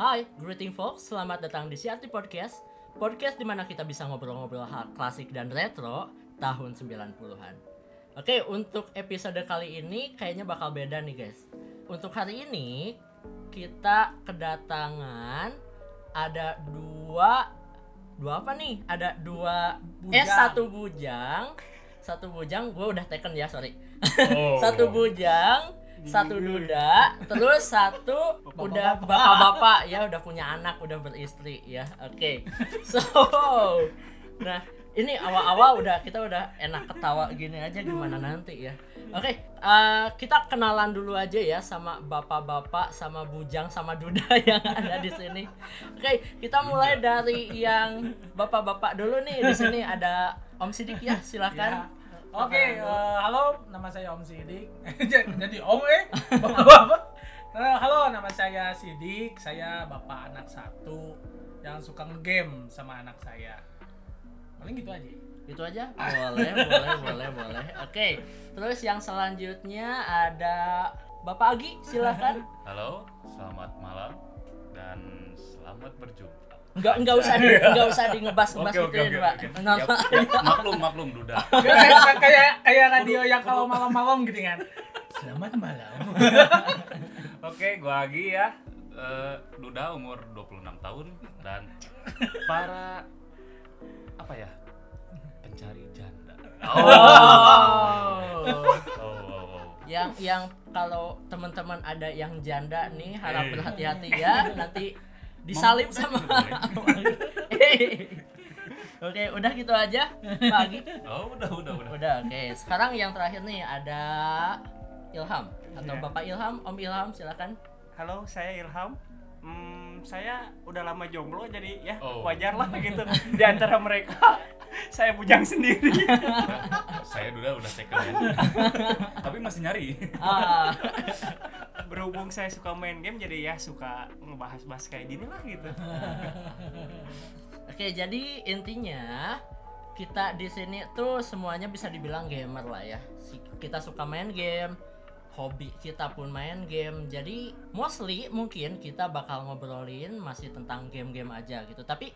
Hai, greeting folks, selamat datang di CRT Podcast Podcast di mana kita bisa ngobrol-ngobrol hal klasik dan retro tahun 90-an Oke, untuk episode kali ini kayaknya bakal beda nih guys Untuk hari ini, kita kedatangan ada dua Dua apa nih? Ada dua Eh, Bujang. satu bujang Satu bujang, gue udah taken ya, sorry Oh. satu bujang, satu duda, terus satu udah bapak-bapak ya udah punya anak, udah beristri ya. Oke. So, nah ini awal-awal udah kita udah enak ketawa gini aja gimana nanti ya. Oke, eh, kita kenalan dulu aja ya sama bapak-bapak, sama bujang, sama duda yang ada di sini. Oke, kita mulai dari yang bapak-bapak dulu nih. Di sini ada Om Sidik ya, silakan. Ya. Oke, eh, halo, nama saya Om Sidik. Jadi Om eh, bapak-bapak. Eh, halo, nama saya Sidik. Saya bapak anak satu yang suka ngegame sama anak saya. Paling gitu aja. Itu aja? Boleh, boleh, boleh, boleh. Oke. Terus yang selanjutnya ada Bapak Agi, silakan. Halo, selamat malam dan selamat berjumpa. Enggak enggak usah di, enggak usah di ngebas-ngebas Oke, oke, gituin, oke, Pak. Nama- Ya, ya, maklum, maklum, Duda. kayak kayak kayak radio yang kalau malam-malam gitu kan. Selamat malam. Oke, gua lagi ya. Eh, Duda umur 26 tahun dan para apa ya? Pencari janda. Oh. Oh, oh, oh. yang yang kalau teman-teman ada yang janda nih harap Eh. berhati-hati ya nanti disalib sama. Oke, udah gitu aja, Pak Agi. Oh, udah, udah, udah. Udah, oke. Sekarang yang terakhir nih ada Ilham atau Iya. Bapak Ilham, Om Ilham silakan. Halo, saya Ilham. Hmm, saya udah lama jomblo jadi ya Oh. wajar lah gitu. Di antara mereka saya bujang sendiri. Saya Duda udah second ya. Tapi masih nyari. Ah, Berhubung saya suka main game jadi ya suka ngebahas-bahas kayak gini lah gitu. Oke, jadi intinya kita di sini tuh semuanya bisa dibilang gamer lah ya. Kita suka main game, hobi kita pun main game. Jadi mostly mungkin kita bakal ngobrolin masih tentang game-game aja gitu. Tapi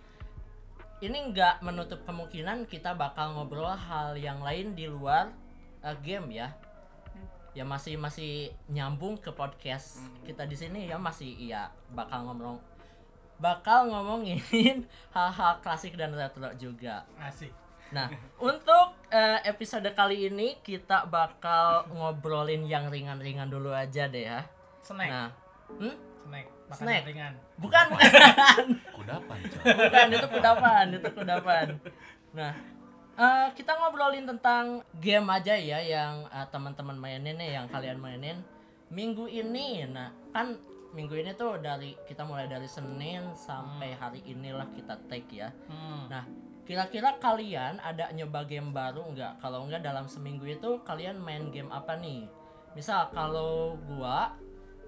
ini nggak menutup kemungkinan kita bakal ngobrol hal yang lain di luar uh, game ya. Ya masih masih nyambung ke podcast kita di sini ya masih iya bakal ngomong bakal ngomongin hal-hal klasik dan retro juga. Asik. Nah, untuk eh, episode kali ini kita bakal ngobrolin yang ringan-ringan dulu aja deh ya. Snack. Nah, hmm? Snack. Makanan Snack. ringan. bukan bukan, Kudapan, coy. bukan itu kudapan, itu kudapan. Nah, eh, kita ngobrolin tentang game aja ya yang eh, teman-teman mainin nih, yang kalian mainin minggu ini. Nah, kan minggu ini tuh dari kita mulai dari Senin sampai hari inilah kita take ya. Hmm. Nah, kira-kira kalian ada nyoba game baru nggak? Kalau nggak dalam seminggu itu kalian main game apa nih? Misal kalau gua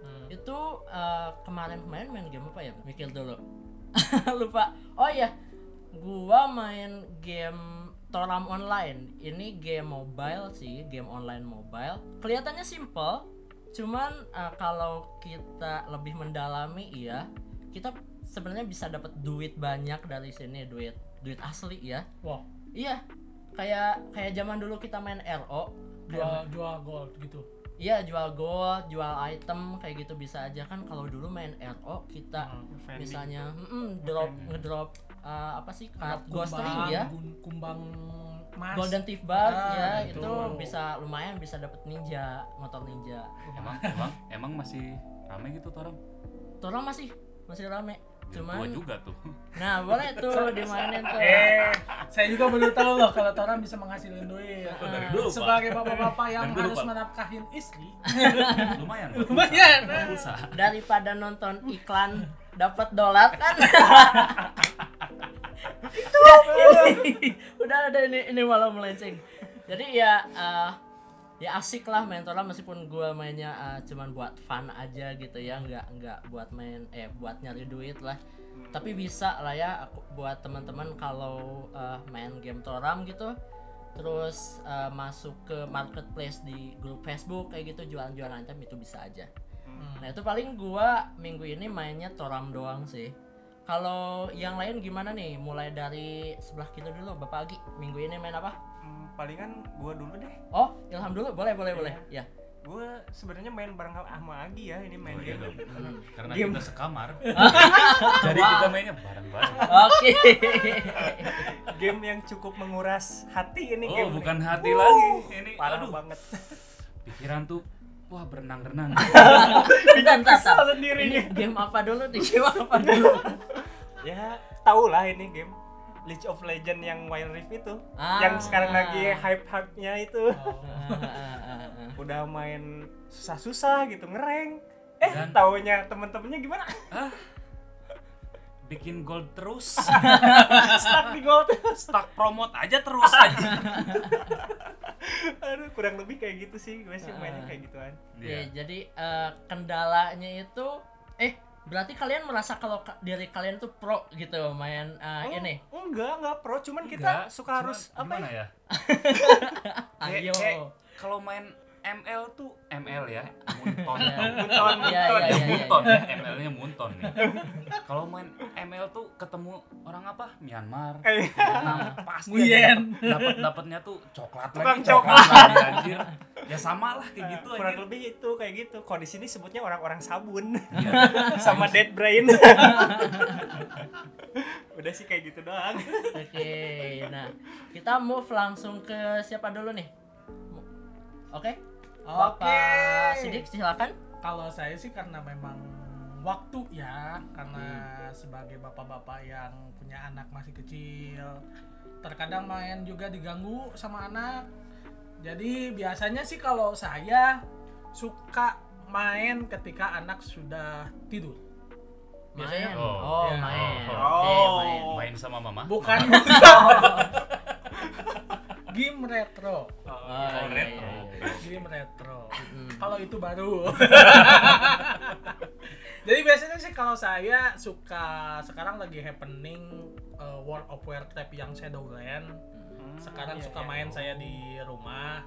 Hmm. itu eh, kemarin-kemarin main game apa ya? Mikir dulu. Lupa. Oh iya, gua main game Toram Online. Ini game mobile sih, game online mobile. Kelihatannya simple, cuman eh, kalau kita lebih mendalami iya, kita sebenarnya bisa dapat duit banyak dari sini, duit duit asli ya. Wah, Iya, kayak kayak zaman dulu kita main RO, jual jual gold gitu. iya jual gold, jual item kayak gitu bisa aja kan. Kalau dulu main RO kita Hmm, Vending. misalnya mm, drop Vending. ngedrop uh, apa sih card Kumbang, ghost ring ya, Kumbang emas. golden thief bar Ah, ya itu. itu bisa lumayan bisa dapet ninja, motor ninja. Emang, emang, emang masih rame gitu orang? Torang masih masih rame. Biar Cuman gua juga tuh. nah boleh tuh dimainin tuh. Eh, saya juga baru tahu loh kalau Toran bisa menghasilkan duit. Oh, dari dulu. Sebagai bapak-bapak yang dulu, harus menafkahin istri. Lumayan. Lumayan. Pulsa. daripada nonton iklan dapat dolar kan itu udah ada ini ini malah melenceng jadi ya eh, ya asik lah main Toram meskipun gua mainnya eh, cuman buat fun aja gitu ya nggak nggak buat main eh buat nyari duit lah tapi bisa lah ya aku buat teman-teman kalau eh, main game Toram gitu terus eh, masuk ke marketplace di grup Facebook kayak gitu jualan-jualan item itu bisa aja Nah itu paling gua minggu ini mainnya Toram doang sih. Kalau yang lain gimana nih? Mulai dari sebelah kita dulu, Bapak Agi. Minggu ini main apa? Palingan gua dulu deh. Oh, Ilham dulu, boleh, boleh, boleh. Ya. Gua sebenarnya main bareng sama Agi ya, ini main Oh, iya game. Hmm. Karena Game. kita sekamar. Jadi kita mainnya bareng-bareng. Oke. game yang cukup menguras hati ini Oh, game. bukan nih. hati lagi. Ini Parah aduh, banget. pikiran tuh wah berenang-renang. Bentar, Kesal sendiri Ini nih. game apa dulu nih? Game apa dulu? Ya, tau lah ini game League of Legend yang Wild Rift itu. Ah. Yang sekarang lagi hype-hype-nya itu. Oh. Ah, ah, ah, ah. Udah main susah-susah gitu, ngereng. Eh, Dan- taunya temen-temennya gimana? ah, bikin gold terus. Stuck di gold. Stuck promote aja terus aja. Aduh, kurang lebih kayak gitu sih. Gue sih mainnya kayak gituan. Iya. jadi eh, kendalanya itu eh berarti kalian merasa kalau ka- diri kalian tuh pro gitu main eh, Oh, ini. Enggak, enggak pro, cuman kita Enggak, suka cuman harus apa ya? ya? Ayo. kalau main ML tuh ML ya, Munton. Iya. Munton, Iya, munton. iya, iya. Munton ya, ML-nya Munton nih. Kalau main ML tuh ketemu orang apa? Myanmar. Kayak Vietnam pasti Nguyen. dapat dapatnya tuh coklat lagi coklat. lagi anjir. Ya sama lah kayak gitu kurang anjir. lebih itu kayak gitu. Kalau di sini sebutnya orang-orang sabun Iya. sama dead brain. Udah sih kayak gitu doang. Oke, nah kita move langsung ke siapa dulu nih? Oke, Oke. Bapak Sidik silakan. Kalau saya sih karena memang waktu ya, karena sebagai bapak-bapak yang punya anak masih kecil, terkadang main juga diganggu sama anak. Jadi biasanya sih kalau saya suka main ketika anak sudah tidur. Main. Biasanya Oh. Oh, Ya. main. Oh. Oh. main. Main sama mama. bukan game retro. Oh, Oh, iya, retro. iya, iya. Game retro. Kalau itu baru. Jadi biasanya sih kalau saya suka sekarang lagi happening uh, World of Warcraft yang Shadowland. Sekarang Iya, suka iya. main saya di rumah.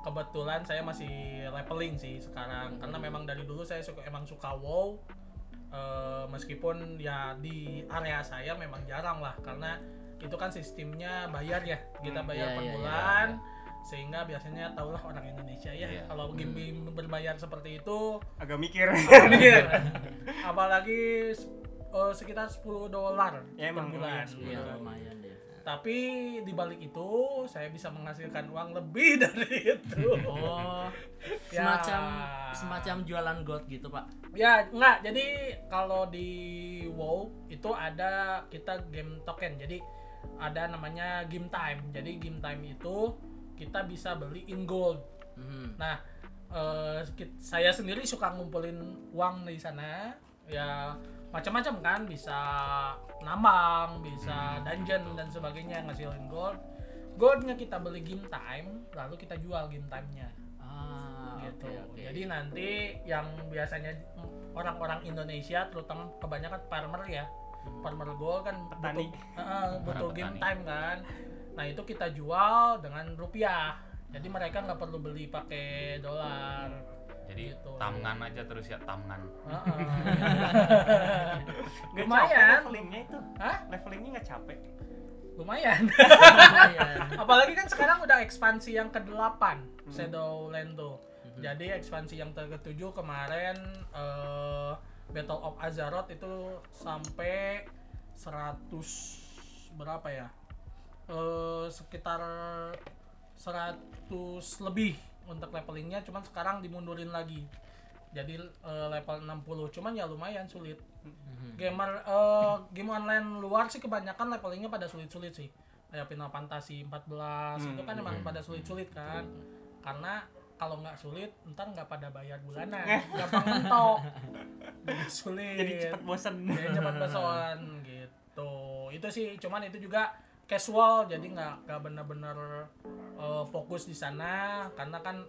Kebetulan saya masih leveling sih sekarang karena memang dari dulu saya suka emang suka WoW. Uh, meskipun ya di area saya memang jarang lah karena itu kan sistemnya bayar ya kita Hmm, bayar iya, per iya, iya, bulan sehingga biasanya tahulah orang Indonesia ya Iya. kalau game game berbayar seperti itu Agak mikir. Mikir. apalagi eh, sekitar 10 dolar Ya, per emang, bulan iya, Iya, lumayan deh. tapi di balik itu saya bisa menghasilkan uang lebih dari itu Oh, Ya. semacam semacam jualan gold gitu, Pak. ya enggak jadi kalau di WoW itu ada kita game token jadi ada namanya game time jadi game time itu kita bisa beli in gold Mhm. Nah, eh, saya sendiri suka ngumpulin uang di sana. Ya macam-macam kan, bisa nambang, bisa dungeon dan sebagainya ngasilin gold. Goldnya kita beli game time, lalu kita jual game time-nya Ah, gitu. oke, oke. Jadi nanti yang biasanya orang-orang Indonesia, terutama kebanyakan farmer ya, farmer gold kan Petani. butuh, eh, butuh game petani. time kan. Nah itu kita jual dengan rupiah. Jadi mereka nggak perlu beli pakai dolar. Jadi Gitu. tamngan aja terus ya tamngan. Heeh. Nggak Lumayan. levelingnya itu. Hah? Levelingnya nggak capek. Lumayan. Lumayan. Apalagi kan sekarang udah ekspansi yang ke-8 Hmm. Shadowland tuh. Jadi ekspansi yang ke-7 kemarin eh, Battle of Azeroth itu sampai 100 berapa ya? Eh, sekitar 100 lebih untuk levelingnya cuman sekarang dimundurin lagi. Jadi eh, level 60 cuman ya lumayan sulit. Mhm. Gamer eh, game online luar sih kebanyakan levelingnya pada sulit-sulit sih. Kayak Final Fantasy 14 itu kan emang pada sulit-sulit kan. Karena kalau nggak sulit, ntar nggak pada bayar bulanan, gampang mentok, jadi sulit. Jadi cepet bosen. Jadi cepat bosan gitu. Itu sih, cuman itu juga casual, jadi nggak nggak bener-bener eh, fokus di sana, karena kan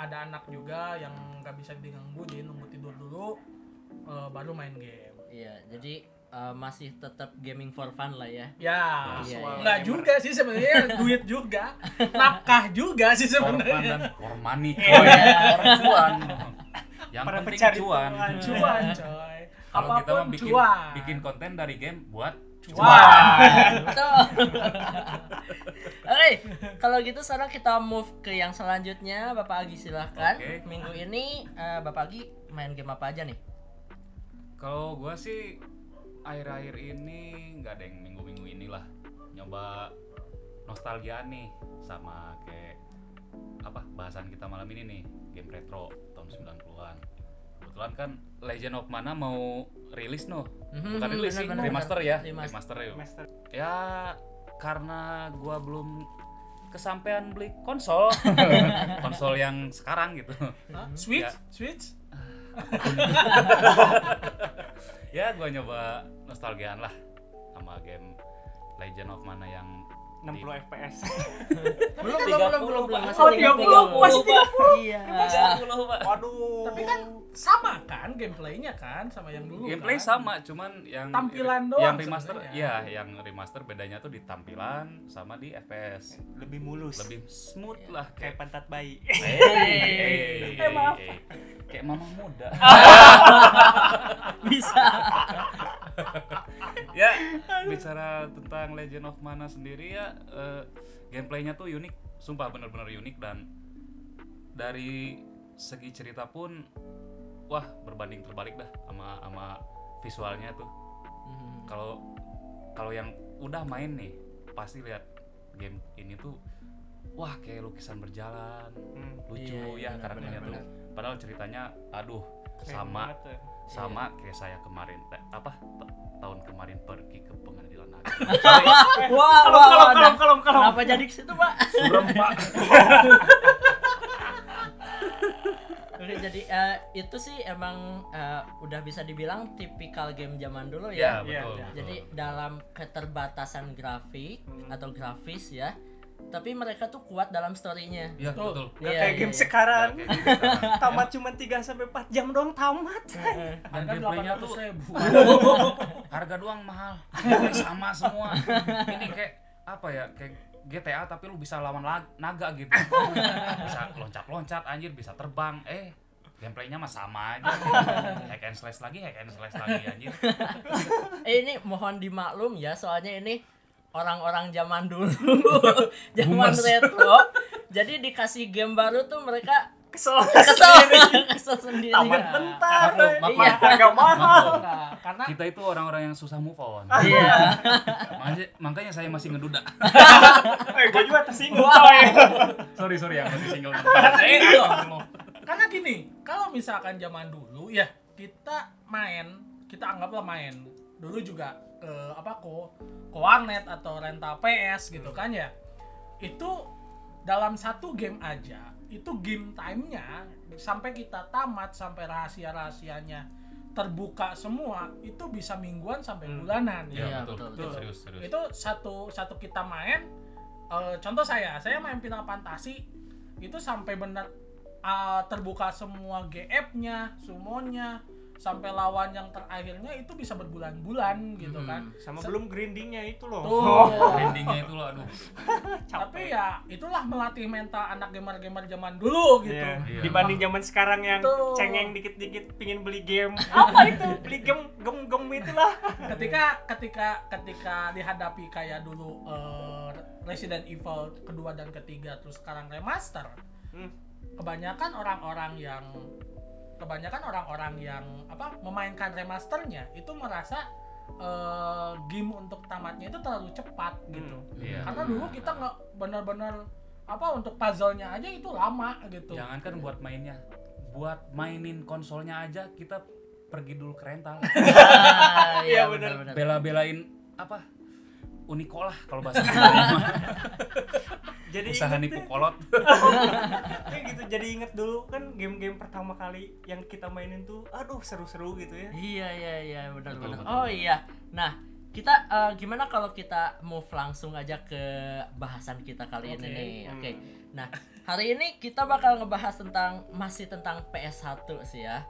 ada anak juga yang nggak bisa diganggu, jadi nunggu tidur dulu, eh, baru main game. Iya, jadi eh, masih tetap gaming for fun lah ya. Ya, Iya, iya. nggak juga sih sebenarnya duit juga, nafkah juga sih For fun sebenarnya. dan for money Iya. coy. For cuan. yang Para penting cuan. cuan. Cuan, coy. Kalau kita mau bikin cuan. bikin konten dari game buat Cuan. Betul. Oke, kalau gitu sekarang kita move ke yang selanjutnya. Bapak Agi silahkan. Oke. Minggu ini eh, Bapak Agi main game apa aja nih? Kalau gua sih akhir-akhir ini nggak ada yang minggu-minggu inilah nyoba nostalgia nih sama kayak apa bahasan kita malam ini nih game retro tahun 90-an. Kebetulan kan Legend of Mana mau rilis noh. Mhm, Bukan rilis sih, benar-benar. remaster ya. Remaster. Remaster ya. Master. Ya karena gua belum kesampaian beli konsol. konsol yang sekarang gitu. Hah? Switch, Ya. Switch. ya gua nyoba nostalgiaan lah sama game Legend of Mana yang 60 FPS. Belum, belum, belum, belum, belum. Masih Oh, 30, masih 30. Iya. Waduh. Tapi kan sama kan gameplaynya kan sama yang dulu gameplay kan? sama cuman yang Tampilan doang yang remaster ya yang remaster bedanya tuh di tampilan sama di FPS lebih mulus. lebih smooth Iya. lah kayak kayak pantat bayi. hey, Eh, maaf. kayak mama muda Bisa. Ya. Bicara tentang Legend of Mana sendiri ya eh, gameplaynya tuh unik. Sumpah bener-bener unik dan dari segi cerita pun wah berbanding terbalik dah sama sama visualnya tuh. Mhm. kalau kalau yang udah main nih pasti lihat game ini tuh wah kayak lukisan berjalan Hmm. lucu Iya, iya, ya karakternya tuh. padahal ceritanya aduh sama banget tuh. sama Iya. kayak saya kemarin apa tahun kemarin pergi ke pengadilan agama Wah, wah, kalem, kalem, kalem. Kenapa jadi ke situ, Pak? Surem pak Oke, jadi eh, itu sih emang eh, udah bisa dibilang tipikal game zaman dulu ya. ya Iya, betul, betul. Jadi dalam keterbatasan grafik Hmm. atau grafis ya, tapi mereka tuh kuat dalam storynya. ya Tuh. betul Gak Iya, kayak iya, game iya. sekarang. Kayak sekarang. Tamat cuma 3 sampai 4 jam doang tamat. Heeh. dan Harga gameplaynya tuh 800 ribu. harga doang mahal sama semua ini kayak apa ya kayak GTA tapi lu bisa lawan la- naga gitu bisa loncat-loncat anjir bisa terbang eh gameplaynya mah sama aja hack and slash lagi hack and slash lagi anjir Eh, ini mohon dimaklum ya, soalnya ini orang-orang zaman dulu, zaman retro. Jadi dikasih game baru tuh mereka Kesel. kesel, kesel sendiri. Tamat Ya. bentar. Maklum, maklum. Iya. Harga mahal. Nah, karena kita itu orang-orang yang susah move on Iya. makanya, makanya saya masih ngeduda Eh, gue juga tersinggung coy. sorry sorry yang masih single karena gini, kalau misalkan zaman dulu ya kita main, kita anggaplah main. Dulu juga ke apa ko ke warnet atau rental PS gitu kan ya. Itu dalam satu game aja, itu game time-nya sampai kita tamat sampai rahasia-rahasianya terbuka semua itu bisa mingguan sampai Hmm. bulanan. Iya, ya betul, betul, betul, betul. serius serius itu satu satu kita main eh, contoh saya saya main Final Fantasy itu sampai benar eh, terbuka semua GF-nya sumonya sampai lawan yang terakhirnya itu bisa berbulan-bulan gitu Hmm. kan Sama Se- belum grindingnya itu loh. tuh endingnya itu loh aduh tapi ya itulah melatih mental anak gamer-gamer zaman dulu gitu Iya. Iya. Dibanding zaman sekarang yang Tuh. cengeng dikit-dikit pingin beli game. Apa itu? Beli game gem-gem itulah. ketika ketika ketika dihadapi kayak dulu eh, Resident Evil kedua dan ketiga terus sekarang remaster Hmm. kebanyakan orang-orang yang kebanyakan orang-orang yang apa memainkan remasternya itu merasa eh, game untuk tamatnya itu terlalu cepat gitu Iya. karena dulu kita nggak benar-benar apa untuk puzzle-nya aja itu lama gitu Jangankan buat mainnya, buat mainin konsolnya aja kita pergi dulu ke rental. Ah, Iya, iya benar. Bela-belain apa? Unikolah kalau bahasa. Jadi Usaha inget nipu kolot. Kayak gitu. Jadi inget dulu kan game-game pertama kali yang kita mainin tuh aduh seru-seru gitu ya. Iya iya iya benar Betul, benar. betul. Oh iya. Nah, kita eh, gimana kalau kita move langsung aja ke bahasan kita kali ini Oke. nih. Oke. Hmm. Nah, hari ini kita bakal ngebahas tentang masih tentang PS1 sih ya.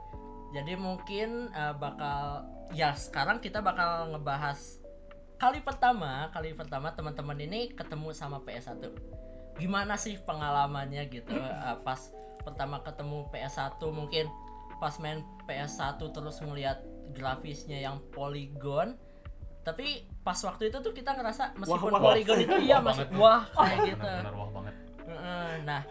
Jadi mungkin eh, bakal ya sekarang kita bakal ngebahas kali pertama, kali pertama teman-teman ini ketemu sama PS1. Gimana sih pengalamannya gitu eh, pas pertama ketemu PS1 mungkin pas main PS1 terus ngelihat grafisnya yang poligon tapi pas waktu itu tuh kita ngerasa meskipun wah, wah. poligon itu iya Wah masih wah kayak gitu. benar-benar wah banget. Nah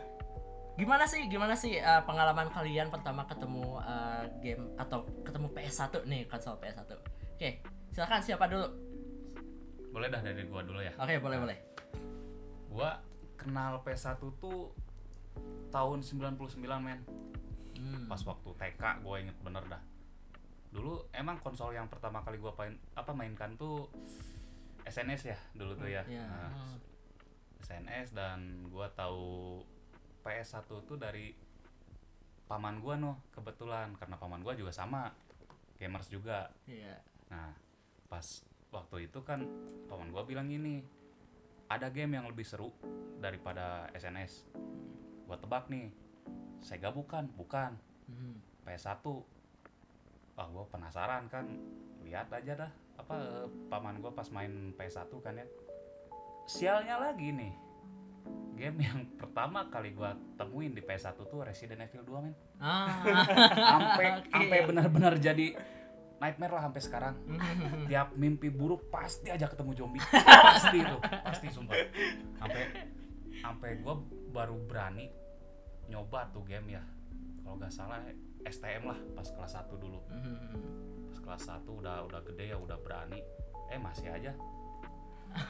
gimana sih gimana sih uh, pengalaman kalian pertama ketemu uh, game atau ketemu PS1 nih konsol PS1 oke silakan siapa dulu? Boleh dah dari gua dulu ya. Oke boleh boleh. gua kenal PS1 tuh tahun 99 men Hmm. pas waktu TK gue inget bener dah dulu emang konsol yang pertama kali gue main apa mainkan tuh SNS ya dulu tuh ya Iya. Nah, SNS dan gue tahu PS1 tuh dari paman gue noh kebetulan karena paman gue juga sama gamers juga Iya. Nah, pas waktu itu kan paman gua bilang gini, ada game yang lebih seru daripada SNS. Gua tebak nih, Sega bukan, bukan, Hmm. PS1. Wah, gua penasaran kan, lihat aja dah apa eh, paman gua pas main PS1 kan ya. Sialnya lagi nih. Game yang pertama kali gua temuin di PS1 tuh Resident Evil 2 men. Ah. Sampai sampai benar-benar jadi nightmare lah sampai sekarang. Tiap mimpi buruk pasti aja ketemu zombie. Pasti itu pasti sumpah. Sampai sampai gue baru berani nyoba tuh game ya. Kalau nggak salah STM lah pas kelas 1 dulu. Pas kelas 1 udah udah gede ya udah berani. Eh masih aja.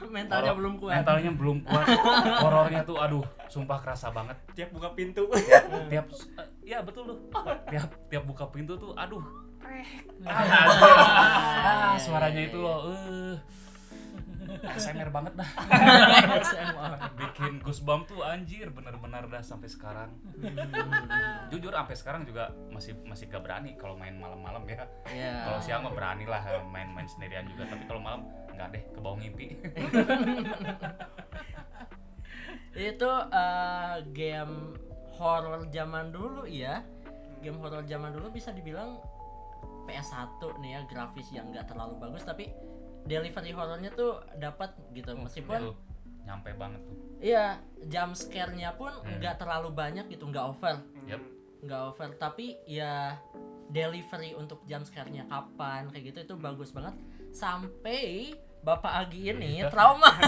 Mentalnya Horor- belum kuat. mentalnya belum kuat. Horornya tuh aduh sumpah kerasa banget. Tiap buka pintu. Tiap eh, ya betul tuh. Tiap tiap buka pintu tuh aduh ah, ah, suaranya itu loh eh. ASMR banget dah. SMR. bikin goosebump tuh anjir bener-bener dah sampai sekarang. Jujur sampai sekarang juga masih masih gak berani kalau main malam-malam ya. Iya. kalau siang mah berani lah main-main sendirian juga. Tapi kalau malam nggak deh ke bawah ngimpi itu eh, game horor zaman dulu ya. Game horor zaman dulu bisa dibilang PS1 nih ya grafis yang nggak terlalu bagus tapi delivery horornya tuh dapat gitu. Meskipun Itu nyampe banget tuh. Iya jump scare-nya pun Hmm. nggak terlalu banyak gitu nggak over. Yep. nggak over tapi ya delivery untuk jump scare-nya kapan kayak gitu itu bagus banget. Sampai Bapak Agi ini Iya. trauma.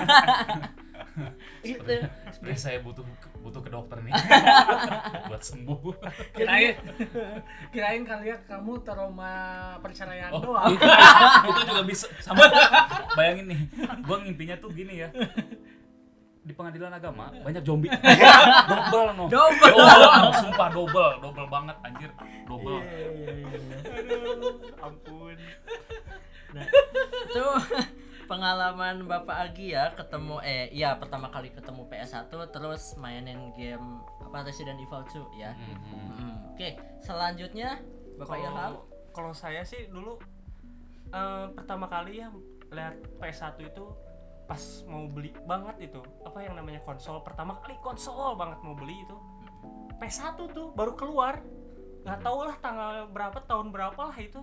Gitu. sebenarnya saya butuh butuh ke dokter nih buat sembuh. Kirain kirain kalian kamu trauma perceraian oh doang. itu, itu juga bisa sama. Bayangin nih gua ngimpinya tuh gini ya. Di pengadilan agama banyak zombie. Double no. Double. double sumpah double. Double banget anjir. Double. Aduh. Ampun. Nah, itu pengalaman Bapak Agi ya ketemu eh iya pertama kali ketemu PS1 terus mainin game apa Resident Evil 2 ya. Mhm. Mm, Oke, selanjutnya Bapak Ilham. kalau saya sih dulu eh, pertama kali ya lihat PS1 itu pas mau beli banget itu apa yang namanya konsol pertama kali konsol banget mau beli itu PS1 tuh baru keluar nggak tahu lah tanggal berapa tahun berapa lah itu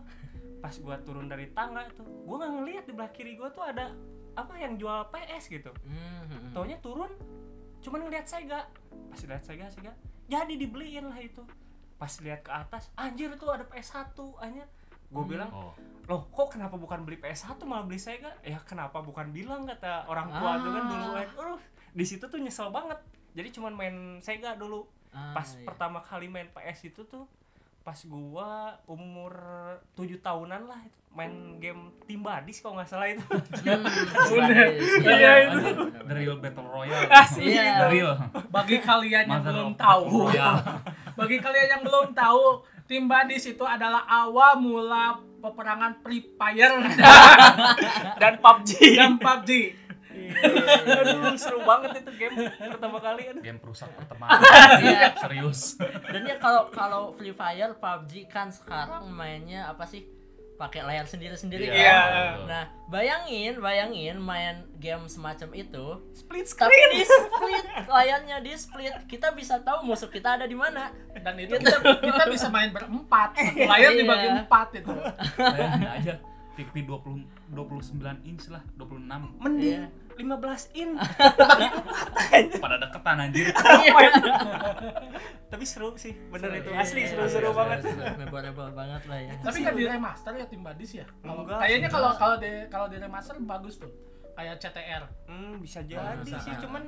pas gua turun dari tangga tuh gua nggak ngeliat di belah kiri gua tuh ada apa yang jual PS gitu. Hmm, taunya turun cuman ngeliat Sega. Pas lihat Sega Sega jadi dibeliin lah itu. Pas lihat ke atas anjir tuh ada PS1 anjir. Gue Hmm. bilang oh. Loh kok kenapa bukan beli PS1 malah beli Sega? Ya kenapa bukan bilang kata orang tua tuh kan Ah. dulu kan Aduh, di situ tuh nyesel banget. Jadi cuman main Sega dulu. Ah, pas iya. pertama kali main PS itu tuh pas gua umur 7 tahunan lah itu main game Team Badis kalau nggak salah itu. Hmm, Udah. Iya, Iya, benar, Anjir, benar, the real battle royale. Asli. Iya. the real. Bagi kalian yang Mother belum tahu. Bagi kalian yang belum tahu tim Badis itu adalah awal mula peperangan Free Fire. Dan PUBG. Dan PUBG aduh seru banget itu game pertama kali kan game perusak pertemanan Iya. serius Dan ya kalau kalau Free Fire, PUBG kan sekarang mainnya apa sih? Pakai layar sendiri-sendiri Iya. kan? Nah, bayangin, bayangin main game semacam itu, split tapi screen di split layarnya di split, kita bisa tahu musuh kita ada di mana. dan itu kita, kita bisa main berempat satu layar Iya. dibagi empat itu bayangin aja TV 20 29 inch lah 26 Mending Iya. 15 in. pada deketan anjir Tapi seru sih, bener Seru, itu. iya, Asli iya, seru-seru iya, banget. memorable banget lah ya Tapi nggak di remaster ya tim Badis ya? Kayaknya kalau kalau di kalau di remaster bagus tuh. Kayak CTR. Hmm, bisa jadi sih, cuman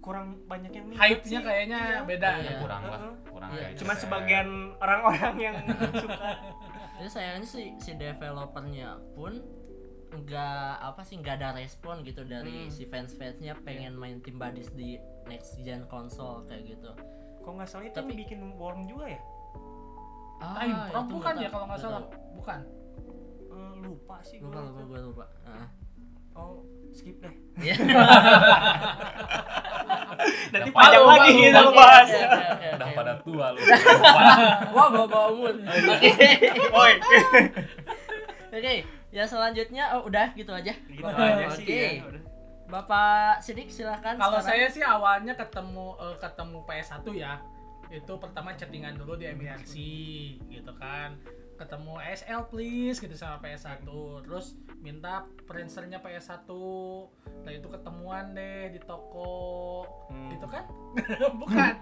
kurang banyak yang Hype-nya kayaknya Iya. beda Iya. ya. kurang lah kurang Iya, CTR. sebagian orang-orang yang suka. Jadi sayangnya si si developernya pun nggak apa sih nggak ada respon gitu dari Hmm. si fans fansnya pengen main tim badis di next gen konsol kayak gitu. Kok nggak salah itu Tapi- yang bikin Worm juga ya? Time Ah, Pro itu bukan ya kalau nggak tahu. salah. Bukan. Eh, lupa sih Lupa gua. lupa gue lupa. Ah. Oh, skip deh. Iya. Nanti Udah panjang malu, lagi kita bahas. oke, oke, oke, udah oke. pada tua lu Wah, bawa bawa mood. Oke. Oi. Oke, ya selanjutnya oh, udah gitu aja. Gitu aja sih Oke. ya. udah. Bapak Sidik silakan. Kalau saya sih awalnya ketemu eh, ketemu PS1 ya. Itu pertama chattingan dulu di MRC gitu kan. Ketemu SL please gitu sama PS1. Terus minta printernya PS1. Nah itu ketemuan deh di toko. Hmm. Gitu kan? Bukan.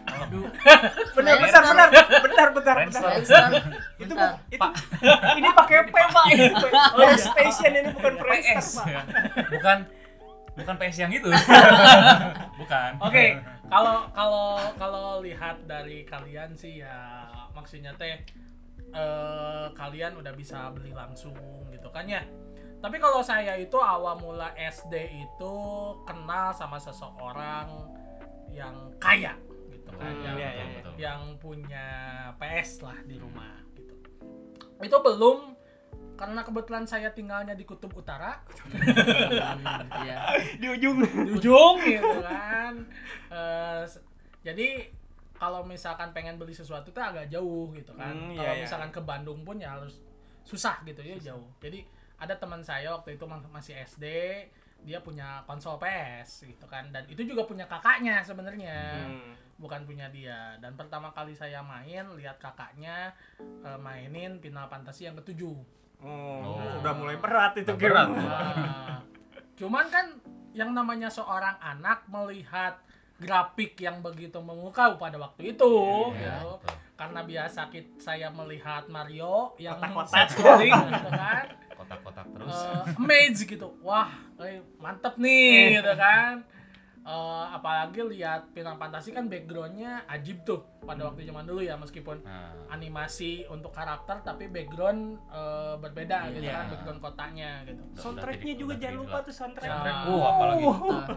Aduh. Benar, benar, benar, benar, benar, benar. Itu bu- itu ini pakai P, Pak. PlayStation ini bukan PS Pak. ya. bukan bukan PS yang itu bukan Oke, kalau kalau kalau lihat dari kalian sih ya maksudnya teh eh, kalian udah bisa beli langsung gitu kan ya. Tapi kalau saya itu awal mula SD itu kenal sama seseorang yang kaya gitu kan Hmm, yang, iya, betul, iya. betul. yang punya PS lah di rumah gitu. Itu belum karena kebetulan saya tinggalnya di kutub utara Hmm, Iya. Di ujung. di ujung gitu kan Eh, s- jadi kalau misalkan pengen beli sesuatu tuh agak jauh gitu kan Hmm, kalau iya, iya. misalkan ke Bandung pun ya harus susah gitu ya jauh jadi ada teman saya waktu itu ma- masih SD dia punya konsol PS gitu kan dan itu juga punya kakaknya sebenarnya Hmm. Bukan punya dia dan pertama kali saya main lihat kakaknya eh, mainin Final Fantasy yang ketujuh Oh, Oh. udah mulai berat itu berat. Nah, cuman kan yang namanya seorang anak melihat grafik yang begitu memukau pada waktu itu Iya, gitu. betul. Karena biasa kit- saya melihat Mario yang Kotak-kotak. gitu kan. kotak-kotak terus amazed gitu. Wah, eh, mantep nih gitu kan. Eh, apalagi lihat Final Fantasy kan backgroundnya ajib tuh pada waktu zaman dulu ya meskipun nah, animasi untuk karakter tapi background eh, berbeda gitu Iya. kan background kotanya gitu. Soundtracknya juga jangan lupa tuh soundtrack. Soundtrack. Uh, apalagi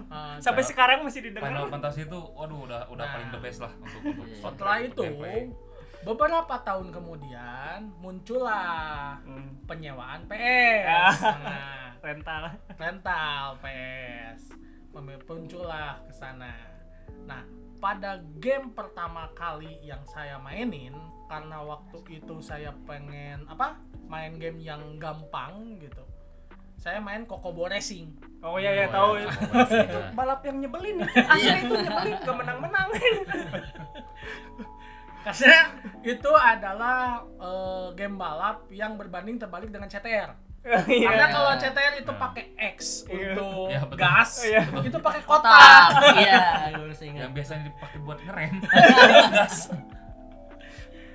Eh, Sampai sekarang masih didengar. Final Fantasy itu waduh udah udah Nah. paling the best lah untuk untuk Iya. Setelah itu, beberapa tahun kemudian muncullah Hmm. penyewaan PS. Nah, rental. rental PS. Mem- Muncullah ke sana. Nah, pada game pertama kali yang saya mainin karena waktu itu saya pengen apa? Main game yang gampang gitu. Saya main Kokobo Racing. Oh iya ya Oh, tahu iya. itu. balap yang nyebelin. Asli itu nyebelin, gak menang-menang. Karena itu adalah eh, game balap yang berbanding terbalik dengan CTR. Iya. Karena kalau CTR itu Nah. pakai X Iya. untuk Iya, betul. gas, Iya. itu pakai kotak. Iya, gue masih ingat. yang biasanya dipakai buat ngerem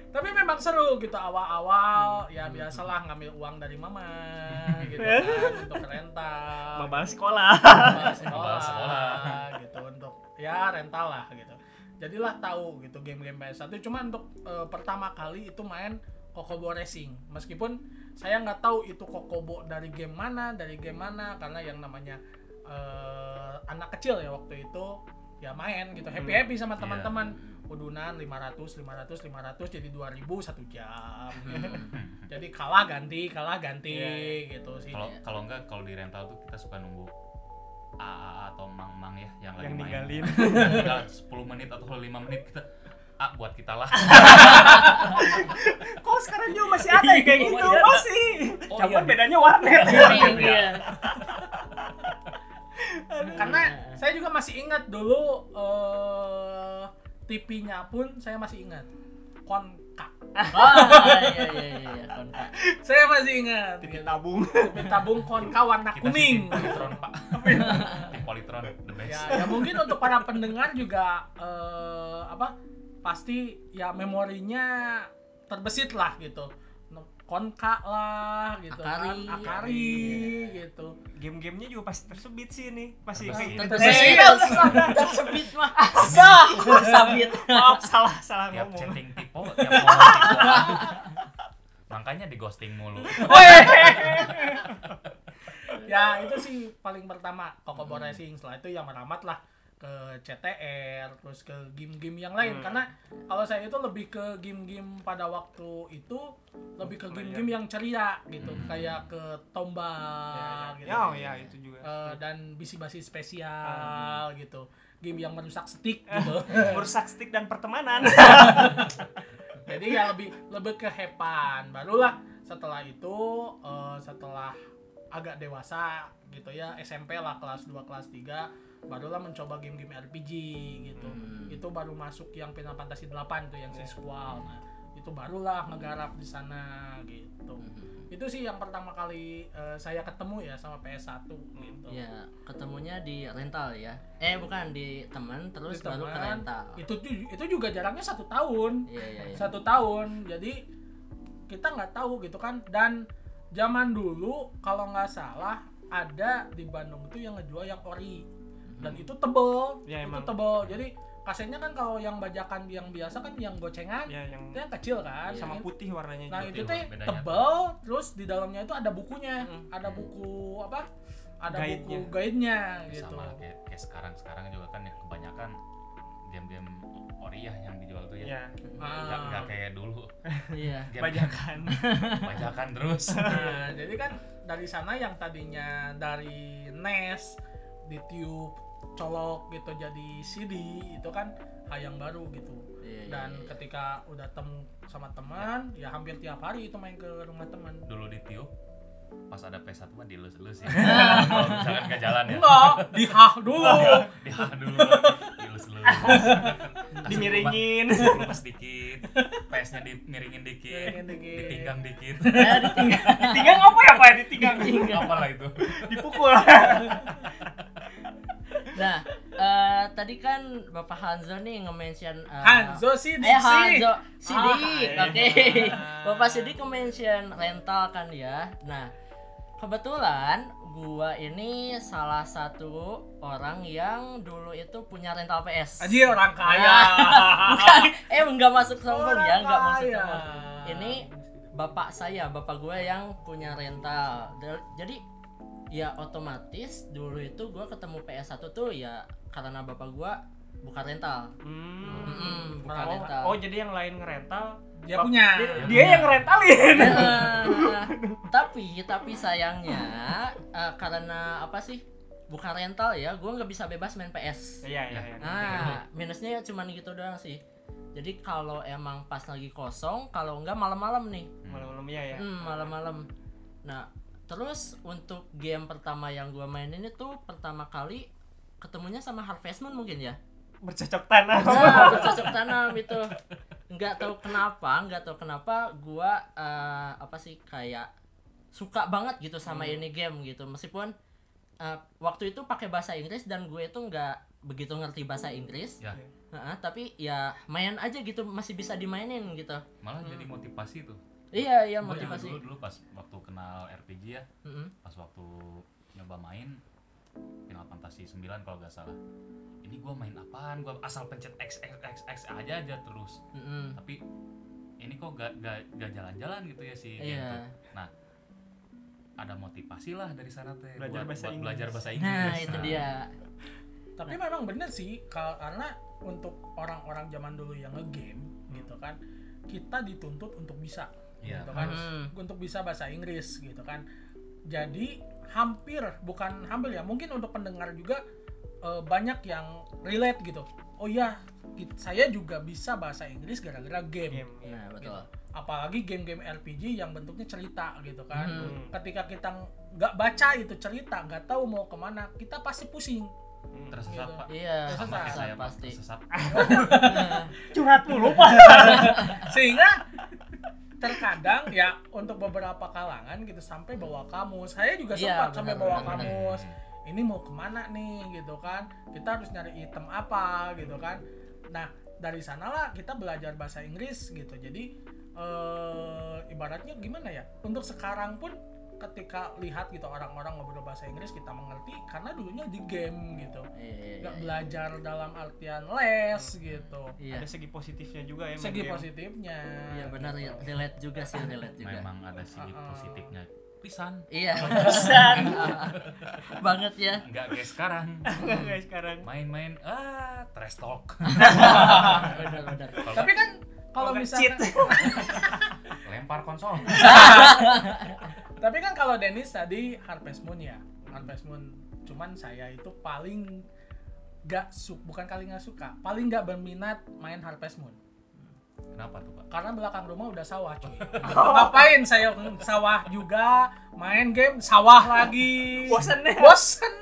Tapi memang seru gitu awal-awal Hmm. ya biasalah ngambil uang dari mama gitu kan untuk rental. Mabal sekolah. Mabal sekolah, Mabal sekolah. gitu untuk ya rental lah gitu. Jadilah tahu gitu game-game PS1 cuma untuk eh, pertama kali itu main Kokobo Racing. Meskipun saya nggak tahu itu Kokobo dari game mana, dari game mana karena yang namanya eh, anak kecil ya waktu itu ya main gitu happy happy sama Iya. teman-teman udunan 500 500 500 jadi 2000 satu jam gitu. jadi kalah ganti kalah ganti Iya, gitu sih kalau kalau enggak kalau di rental tuh kita suka nunggu AA atau mang-mang ya yang lagi yang main ninggalin. Tinggal 10 menit atau 5 menit kita ah buat kita lah Kok sekarang juga masih ada yang kayak gitu? Iya. Masih. Oh, Cuman iya. bedanya warnet. Iya. karena saya juga masih ingat dulu eh TV-nya pun saya masih ingat kon konka Oh, iya iya iya, iya konka. saya masih ingat gitu. tabung Titik tabung konka warna Kita kuning tim Polytron pak tim Polytron the best ya, ya mungkin untuk para pendengar juga eh, apa pasti ya memorinya terbesit lah gitu. Konka lah gitu Akari. kan akari gitu. Game-gamenya juga pasti tersebit sih ini. Tersebit. kayak Tentu saja tersebit. Mah. Sah sabit. maaf salah salah tiap ngomong. chatting tipo tiap ngomong tipo makanya di ghosting mulu. Ya itu sih paling pertama. Kokobo Racing setelah itu yang meramat lah ke CTR terus ke game-game yang lain. Hmm. karena kalau saya itu lebih ke game-game pada waktu itu lebih ke game-game yang ceria gitu. Hmm. kayak ke Tomba ya, gitu. Ya, oh, ya itu juga. Eh, dan bisi-basi spesial gitu. Game yang merusak stick gitu. merusak stick dan pertemanan. Jadi ya lebih lebih ke hepan. Barulah setelah itu eh, setelah agak dewasa gitu ya SMP lah kelas 2 kelas 3 barulah mencoba game-game RPG gitu. Hmm. itu baru masuk yang Final Fantasy 8 tuh yang Squall. Nah itu barulah ngegarap di sana gitu. Itu sih yang pertama kali eh, saya ketemu ya sama PS1 gitu. Ya, ketemunya di rental ya. Eh, bukan di teman terus Di baru ke rental. itu itu juga jaraknya satu tahun. Iya, iya, iya. satu tahun. Jadi kita nggak tahu gitu kan. Dan zaman dulu kalau nggak salah ada di Bandung itu yang ngejual yang ori dan itu tebel. Ya, itu emang. tebel. Jadi kasetnya kan kalau yang bajakan yang biasa kan yang gocengan ya yang itu yang kecil kan. Iya. sama putih warnanya nah itu teh tebel terus di dalamnya itu ada bukunya. Mm. ada buku apa? Ada Guide-nya. buku guide-nya. gitu. Sama kayak, kayak sekarang sekarang juga kan ya kebanyakan game-game Oriah yang dijual tuh ya. Ya. Nggak nggak kayak dulu. Iya. game bajakan. Bajakan terus. Nah, jadi kan dari sana yang tadinya dari NES di tube colok gitu jadi CD itu kan hal yang baru gitu. Iya, iya, Dan iya. ketika udah temu sama teman, ya hampir tiap hari itu main ke rumah teman. dulu di tiup pas ada PS1 mah dilus-lus ya kalau misalkan nggak jalan ya Enggak, dihah dulu. di dulu dilus-lus dimiringin lepas dikit PS-nya dimiringin dikit dikit. ditinggang dikit Eh, ditinggal. ditinggang apa ya pak ya ditinggang apalah itu dipukul Nah, eh, tadi kan Bapak Hanzo nih nge-mention eh, Hanzo sih Eh Hanzo Sidik, Ah, oke. iya. Bapak Sidik nge-mention rental kan ya. Nah, kebetulan gua ini salah satu orang yang dulu itu punya rental PS. Aji orang kaya. Bukan, eh nggak masuk sombong ya, Orang nggak masuk sombong. Ini bapak saya, bapak gue yang punya rental. Jadi ya otomatis dulu itu gue ketemu PS1 tuh ya karena bapak gue bukan rental. Hmm. Mm-mm, bukan oh, rental. oh jadi yang lain ngerental Dia punya. dia, Dia dia yang ngerentalin Nah, tapi tapi sayangnya eh, karena apa sih bukan rental ya gue nggak bisa bebas main PS iya iya iya nah minusnya ya cuman gitu doang sih jadi kalau emang pas lagi kosong kalau enggak malam-malam nih malam-malam ya ya hmm, malam-malam nah terus untuk game pertama yang gue mainin itu pertama kali ketemunya sama Harvest Moon mungkin ya? Bercocok tanam. Nah, bercocok tanam itu. Nggak tahu kenapa nggak tahu kenapa gua eh, apa sih kayak suka banget gitu sama ini game gitu. Meskipun eh, waktu itu pakai bahasa Inggris dan gue itu nggak begitu ngerti bahasa Inggris. Ya. Heeh, tapi ya main aja gitu masih bisa dimainin gitu. Malah jadi motivasi tuh iya iya motivasi dulu dulu pas waktu kenal RPG ya Mm-mm. pas waktu nyoba main Final Fantasy 9 kalau nggak salah ini gua main apaan gua asal pencet X X X X aja aja terus Mm-mm. tapi ini kok gak, gak, gak jalan-jalan gitu ya si game Iya. tuh. Nah, ada motivasi lah dari sana teh Belajar buat, bahasa buat Inggris. belajar bahasa Inggris. nah itu dia Tapi memang bener sih kal- karena untuk orang-orang zaman dulu yang ngegame gitu kan, kita dituntut untuk bisa Iya. gitu kan, Hmm. untuk bisa bahasa Inggris gitu kan. Jadi hampir bukan hampir ya, mungkin untuk pendengar juga eh, banyak yang relate gitu. Oh iya, kit- saya juga bisa bahasa Inggris gara-gara game. game betul gitu. Apalagi game-game RPG yang bentuknya cerita gitu kan. Hmm. Ketika kita nggak baca itu cerita, nggak tahu mau ke mana, kita pasti pusing tersesat Gitu. pak Iya, Tersesat. saya pasti. tersesat Curhat mulu pak. sehingga terkadang ya untuk beberapa kalangan gitu sampai bawa kamus. Saya juga Iya, sempat sampai bawa kamus. Ini mau ke mana nih gitu kan? Kita harus nyari item apa gitu kan? Nah dari sanalah kita belajar bahasa Inggris gitu. Jadi eh, ibaratnya gimana ya? Untuk sekarang pun ketika lihat gitu orang-orang ngobrol bahasa Inggris kita mengerti karena dulunya di game gitu Iya, iya, nggak iya. belajar dalam artian les gitu Iya. Ada segi positifnya juga ya. segi game. positifnya Iya benar ya, gitu. relate juga sih, relate juga. memang ada segi Uh-uh. positifnya pisan Iya, pisan. banget ya. enggak guys sekarang guys sekarang. main-main ah trash talk benar benar. tapi kan kalau nggak misalkan lempar konsol tapi kan kalau Dennis tadi Harvest Moon ya. Harvest Moon cuman saya itu paling gak su bukan kali nggak suka paling nggak berminat main Harvest Moon. Kenapa tuh pak? Karena belakang rumah udah sawah cuy. Ngapain saya sawah juga main game sawah lagi. Bosen ya? bosen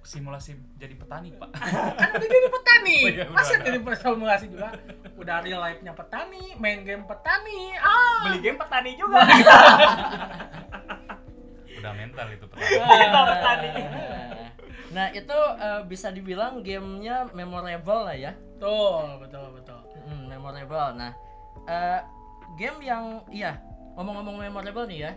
simulasi jadi petani pak kan udah jadi petani Oh iya, masa jadi simulasi juga udah real life nya petani main game petani ah Beli game petani juga. udah mental itu petani Kita petani. Nah itu eh, bisa dibilang gamenya memorable lah ya. betul betul betul Hmm, memorable. Nah eh, game yang iya ngomong-ngomong memorable nih ya.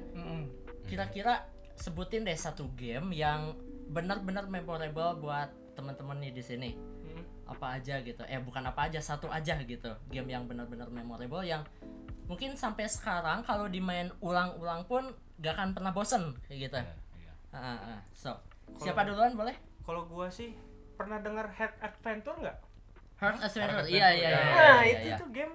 Kira-kira sebutin deh satu game yang benar-benar memorable buat teman-teman nih di sini. Hmm. Apa aja gitu? Eh bukan apa aja, satu aja gitu. Game yang benar-benar memorable yang mungkin sampai sekarang kalau dimain ulang-ulang pun gak akan pernah bosen kayak gitu. Iya, iya. Ah, ah, ah. So, siapa duluan boleh? Kalau gua sih pernah dengar Heart Adventure nggak? Heart Adventure. Heart Iya iya iya. Iya, Nah, iya, itu iya. tuh game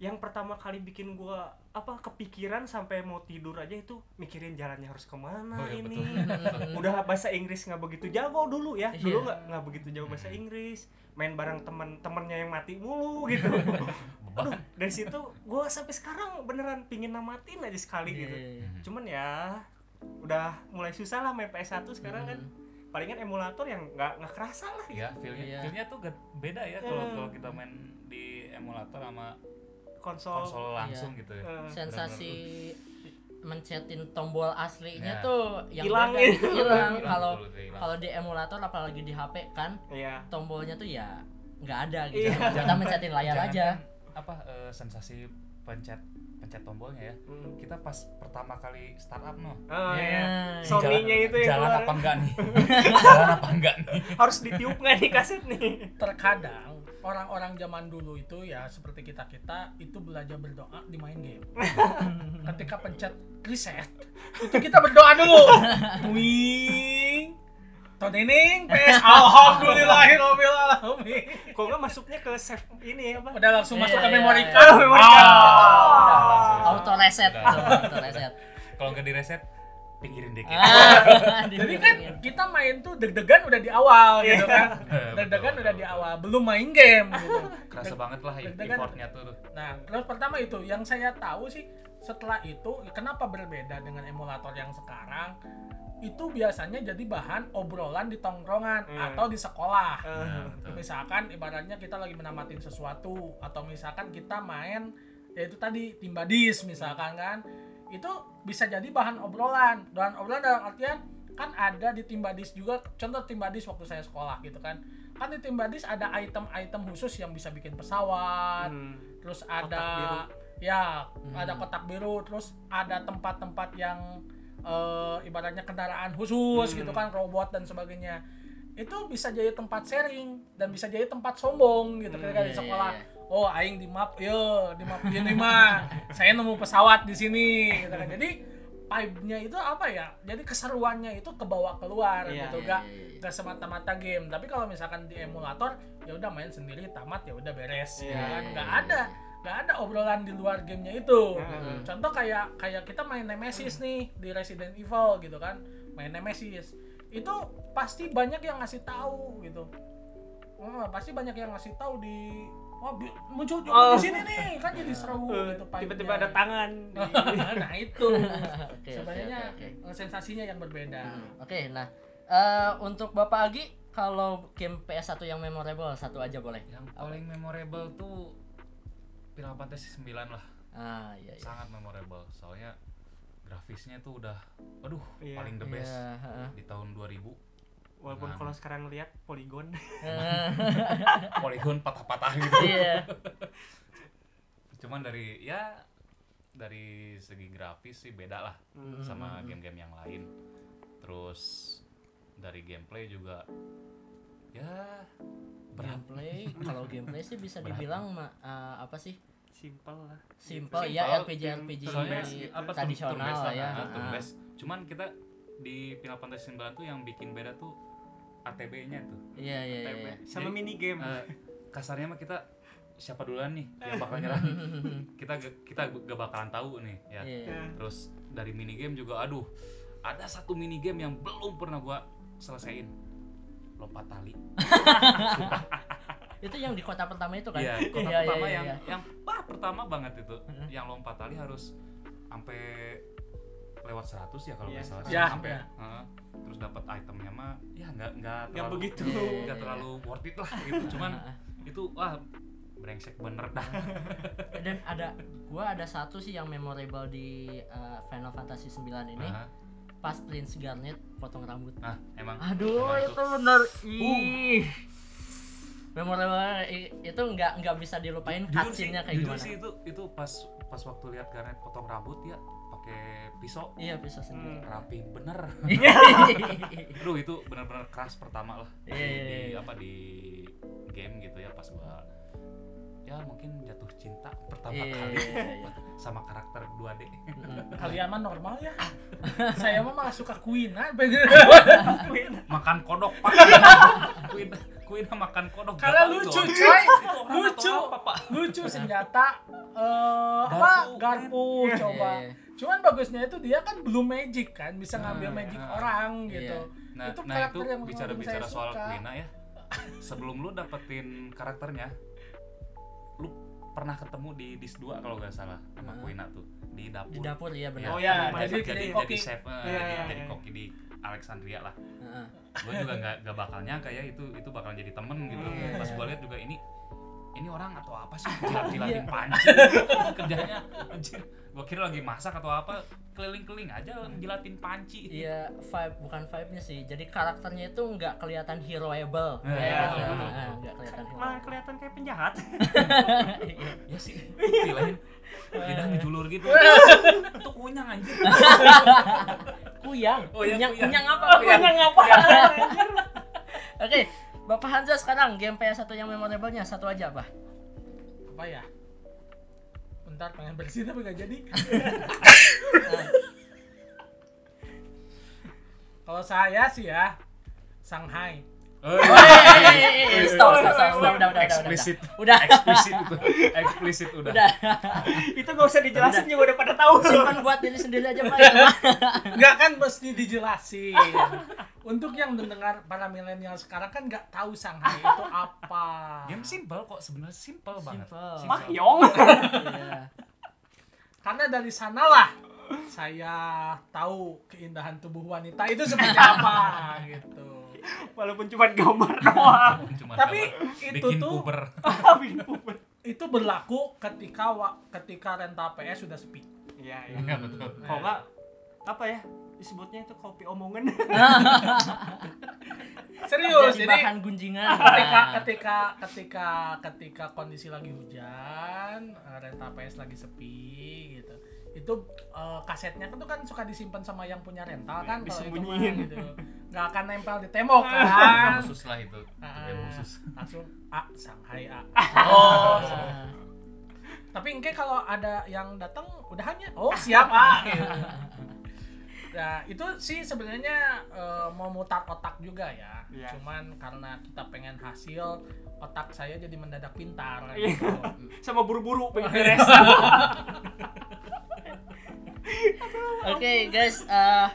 yang pertama kali bikin gua apa kepikiran sampai mau tidur aja itu mikirin jalannya harus ke mana Oh, iya, ini. betul. Udah bahasa Inggris nggak begitu jago dulu ya. Dulu Iya. nggak nggak begitu jago bahasa Inggris. Main bareng temen-temennya yang mati mulu gitu. Aduh, dari situ gua sampai sekarang beneran pingin namatin aja sekali Iya, gitu. iya, iya. Cuman ya udah mulai susah lah main PS1 sekarang kan. Palingan emulator yang nggak nggak kerasa lah gitu. ya feelnya Iya. feelnya tuh gak- beda ya kalau Hmm. kalau kita main di emulator sama Konsol. konsol langsung gitu ya Eh, Sensasi mencetin tombol aslinya Ya. tuh yang Hilang ya. hilang kalau betul, itu hilang. kalau di emulator apalagi di HP kan Iya. tombolnya tuh ya nggak ada gitu Iya. kita mencetin layar Jangan aja kan apa eh, sensasi pencet pencet tombolnya ya Hmm. kita pas pertama kali startup no Ah, Ya, ya. iya. Sony-nya itu yang jalan keluar. apa enggak nih jalan apa enggak nih harus ditiup nggak nih kaset nih terkadang orang-orang zaman dulu itu ya seperti kita kita itu belajar berdoa di main game. Ketika pencet reset itu kita berdoa dulu. Wing Tonening PS. Alhamdulillahirobbilalamin. Kok nggak masuknya ke save ini apa? Udah langsung masuk Iya, ke iya, memory iya. card. Oh, card. Ah. auto reset auto reset. Kalau nggak di reset pinggirin dikit. Ah, jadi kan kita main tuh deg-degan udah di awal gitu kan. Deg-degan udah di awal belum main game gitu. Kerasa banget lah Deg-degan. effortnya tuh. Nah, terus pertama itu yang saya tahu sih setelah itu kenapa berbeda dengan emulator yang sekarang? Itu biasanya jadi bahan obrolan di tongkrongan Hmm. atau di sekolah. Betul. Misalkan ibaratnya kita lagi menamatin sesuatu atau misalkan kita main yaitu tadi timbadis misalkan kan itu bisa jadi bahan obrolan dan obrolan dalam artian kan ada di timbadis juga contoh timbadis waktu saya sekolah gitu kan kan di timbadis ada item-item khusus yang bisa bikin pesawat hmm. terus ada ya Hmm. ada kotak biru terus ada tempat-tempat yang eh, ibaratnya kendaraan khusus Hmm. gitu kan robot dan sebagainya itu bisa jadi tempat sharing dan bisa jadi tempat sombong gitu Hmm, ketika di iya, sekolah iya, oh aing di map yo di map ini mah. Saya nemu pesawat di sini gitu kan. Jadi vibe-nya itu apa ya? Jadi keseruannya itu kebawa keluar Iya, gitu. iya, gak iya, iya. gak semata-mata game. Tapi kalau misalkan di emulator ya udah main sendiri tamat ya udah beres Iya, ya kan. iya, nggak iya, ada nggak ada obrolan di luar gamenya itu. Hmm. contoh kayak kayak kita main Nemesis nih di Resident Evil gitu kan. Main Nemesis. Itu pasti banyak yang ngasih tahu gitu. Oh, pasti banyak yang ngasih tahu di oh bi- muncul juga Oh. di sini nih kan jadi seru gitu tiba-tiba ada tangan nah itu Oke, oke, sebenarnya oke, oke. sensasinya yang berbeda Hmm, Oke, nah eh, untuk Bapak Agi kalau game PS1 yang memorable satu aja boleh. Yang paling memorable tuh Final Fantasy 9 lah. Ah, iya iya. Sangat memorable. Soalnya grafisnya tuh udah aduh Iya. paling the best Iya, heeh. di tahun 2000. Walaupun Dengan- kalau sekarang lihat poligon. Polygon patah-patah gitu. Iya. Cuman dari ya dari segi grafis sih beda lah Hmm. sama game-game yang lain. Terus dari gameplay juga ya berat. gameplay kalau gameplay sih bisa Berat. dibilang ma- eh, apa sih? Simple lah. Simple Simple, ya RPG RPG Turn-based gitu. apa tradisional lah, ya. ah, heeh. turn-based. Cuman kita di Final Fantasy 9 tuh yang bikin beda tuh ATB-nya tuh. Iya iya TB. iya. Sama Jadi, mini game. Eh, kasarnya mah kita siapa duluan nih yang bakal nyerah kita kita gak bakalan tahu nih ya Iya. terus dari mini game juga aduh ada satu mini game yang belum pernah gua selesaiin lompat tali Itu yang di kota pertama itu kan? iya kota Iya, iya, pertama iya, yang iya. yang wah pertama banget itu Heeh. yang lompat tali harus sampai lewat 100 ya kalau Iya, nggak salah iya, sampai iya. heeh. terus dapat itemnya mah ya nggak nggak Nggak terlalu- begitu. Iya, iya, nggak iya. terlalu worth it lah gitu cuman itu wah brengsek bener dah Dan ada gua ada satu sih yang memorable di eh, Final Fantasy 9 ini Nah, pas Prince Garnet potong rambut. nah emang Aduh, emang itu bener. Ih. Memorable itu nggak nggak bisa dilupain cutscene-nya kayak jujur gimana. sih itu itu pas pas waktu lihat Garnet potong rambut ya pakai pisau Iya, bisa sendiri. Hmm. rapi bener Iya. Aduh itu bener-bener keras pertama lah Iya, di, iya, di iya. apa di game gitu ya pas gua ya mungkin jatuh cinta pertama Iya, kali iya, iya. sama karakter 2D Mm. Kalian mah normal ya. Saya mah malah suka Queen ah. makan kodok pak Queen Queen makan kodok tahu lucu coy. Lucu. apa, Pak? Lucu senjata eh apa Garpu. garpu coba. Iya. Cuman bagusnya itu dia kan belum magic kan, bisa ngambil Nah, magic nah. orang Iya. gitu. Nah, Itu nah karakter itu yang paling bicara-bicara saya soal suka. Quina ya. Sebelum lu dapetin karakternya, lu pernah ketemu di dis 2 kalau nggak salah sama Heeh. Quina tuh di dapur. Di dapur iya benar. Oh ya, jadi jadi jadi jadi, koki. chef, eh, Iya, jadi, iya, jadi iya. koki di Alexandria lah. Heeh. Gue juga nggak nggak bakal nyangka ya itu itu bakal jadi temen gitu. Iya, Pas iya. gue lihat juga ini ini orang atau apa sih jilat-jilatin Iya. panci kerjanya anjir gue kira lagi masak atau apa keliling-keliling aja jilatin panci Iya, vibe bukan vibe-nya sih. Jadi karakternya itu nggak kelihatan heroable. Nah, iya, gitu. betul, betul, Heeh, nggak kelihatan Malah kelihatan kayak penjahat. ya sih Gila lidah ngejulur gitu itu kunyang anjir Kuyang. Oh, iya, kunyang, kunyang apa? Kuyang. Kunyang apa? Oke, Bapak Hanza sekarang game PS1 yang memorable-nya satu aja apa? Apa ya? Bentar pengen bersihin tapi gak jadi. Kalau saya sih ya Shanghai. Oh, Eh, eh, eh, eh, stop, stop, stop, stop, udah, udah, udah, eksplisit Udah. eksplisit itu eksplisit udah, Udah. itu gak usah dijelasin juga udah pada tahu. Simpan buat diri sendiri aja, Pak. itu mah. Enggak kan mesti dijelasin. Untuk yang mendengar para milenial sekarang kan nggak tahu Shanghai itu apa. game simple kok sebenarnya simple banget Simple. Mahyong. Iya. Karena dari sanalah saya tahu keindahan tubuh wanita itu seperti apa gitu. Walaupun cuma gambar doang. Cuma Tapi gambar itu bikin tuh- puber Bikin puber. Itu berlaku ketika wa- ketika rental PS sudah sepi. Iya, iya. Iya, betul Kalau nggak apa ya? Disebutnya itu kopi omongan. Serius, Jadi jadi bahan gunjingan. ketika ketika ketika ketika kondisi lagi hujan rental PS lagi sepi gitu itu eh, kasetnya kan tuh kan suka disimpan sama yang punya rental kan kalau itu mah Disembunyiin. gitu nggak akan nempel di tembok kan khusus lah itu game khusus langsung A Shanghai A Oh. tapi engke kalau ada yang datang udah hanya oh siap A gitu. Nah, itu sih sebenarnya eh, mau mutar otak juga ya. Iya. Cuman karena kita pengen hasil, otak saya jadi mendadak pintar Iya. gitu. Sama buru-buru pengen beres. Oke guys, eh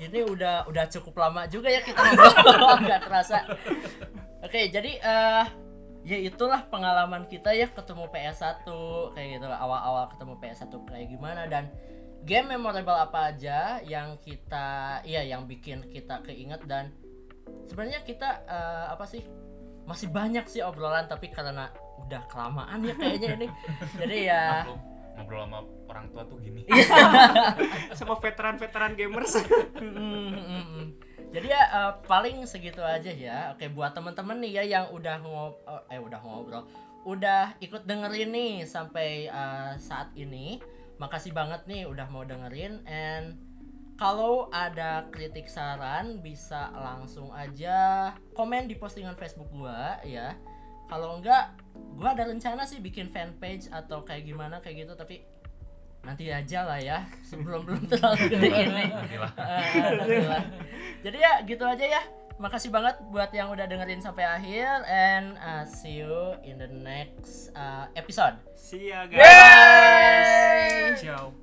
ini udah udah cukup lama juga ya kita ngobrol. Nggak terasa. Oke jadi eh ya itulah pengalaman kita ya ketemu PS1 kayak gitu awal-awal ketemu PS1 kayak gimana. Dan game memorable apa aja yang kita iya yang bikin kita keinget. Dan sebenarnya kita eh, apa sih masih banyak sih obrolan tapi karena udah kelamaan ya kayaknya ini. Jadi ya ngobrol sama orang tua tuh gini sama veteran-veteran gamers. Jadi ya eh, paling segitu aja ya. Oke buat temen-temen nih ya yang udah ngob eh udah ngobrol, udah ikut dengerin nih sampai eh, saat ini. Makasih banget nih udah mau dengerin and kalau ada kritik saran bisa langsung aja komen di postingan Facebook gua ya. Kalau enggak gua ada rencana sih bikin fanpage atau kayak gimana kayak gitu tapi nanti aja lah ya sebelum belum terlalu gede ini Nantilah. Nantilah. jadi ya gitu aja ya. Makasih banget buat yang udah dengerin sampai akhir and uh, see you in the next uh, episode. See ya guys. Ciao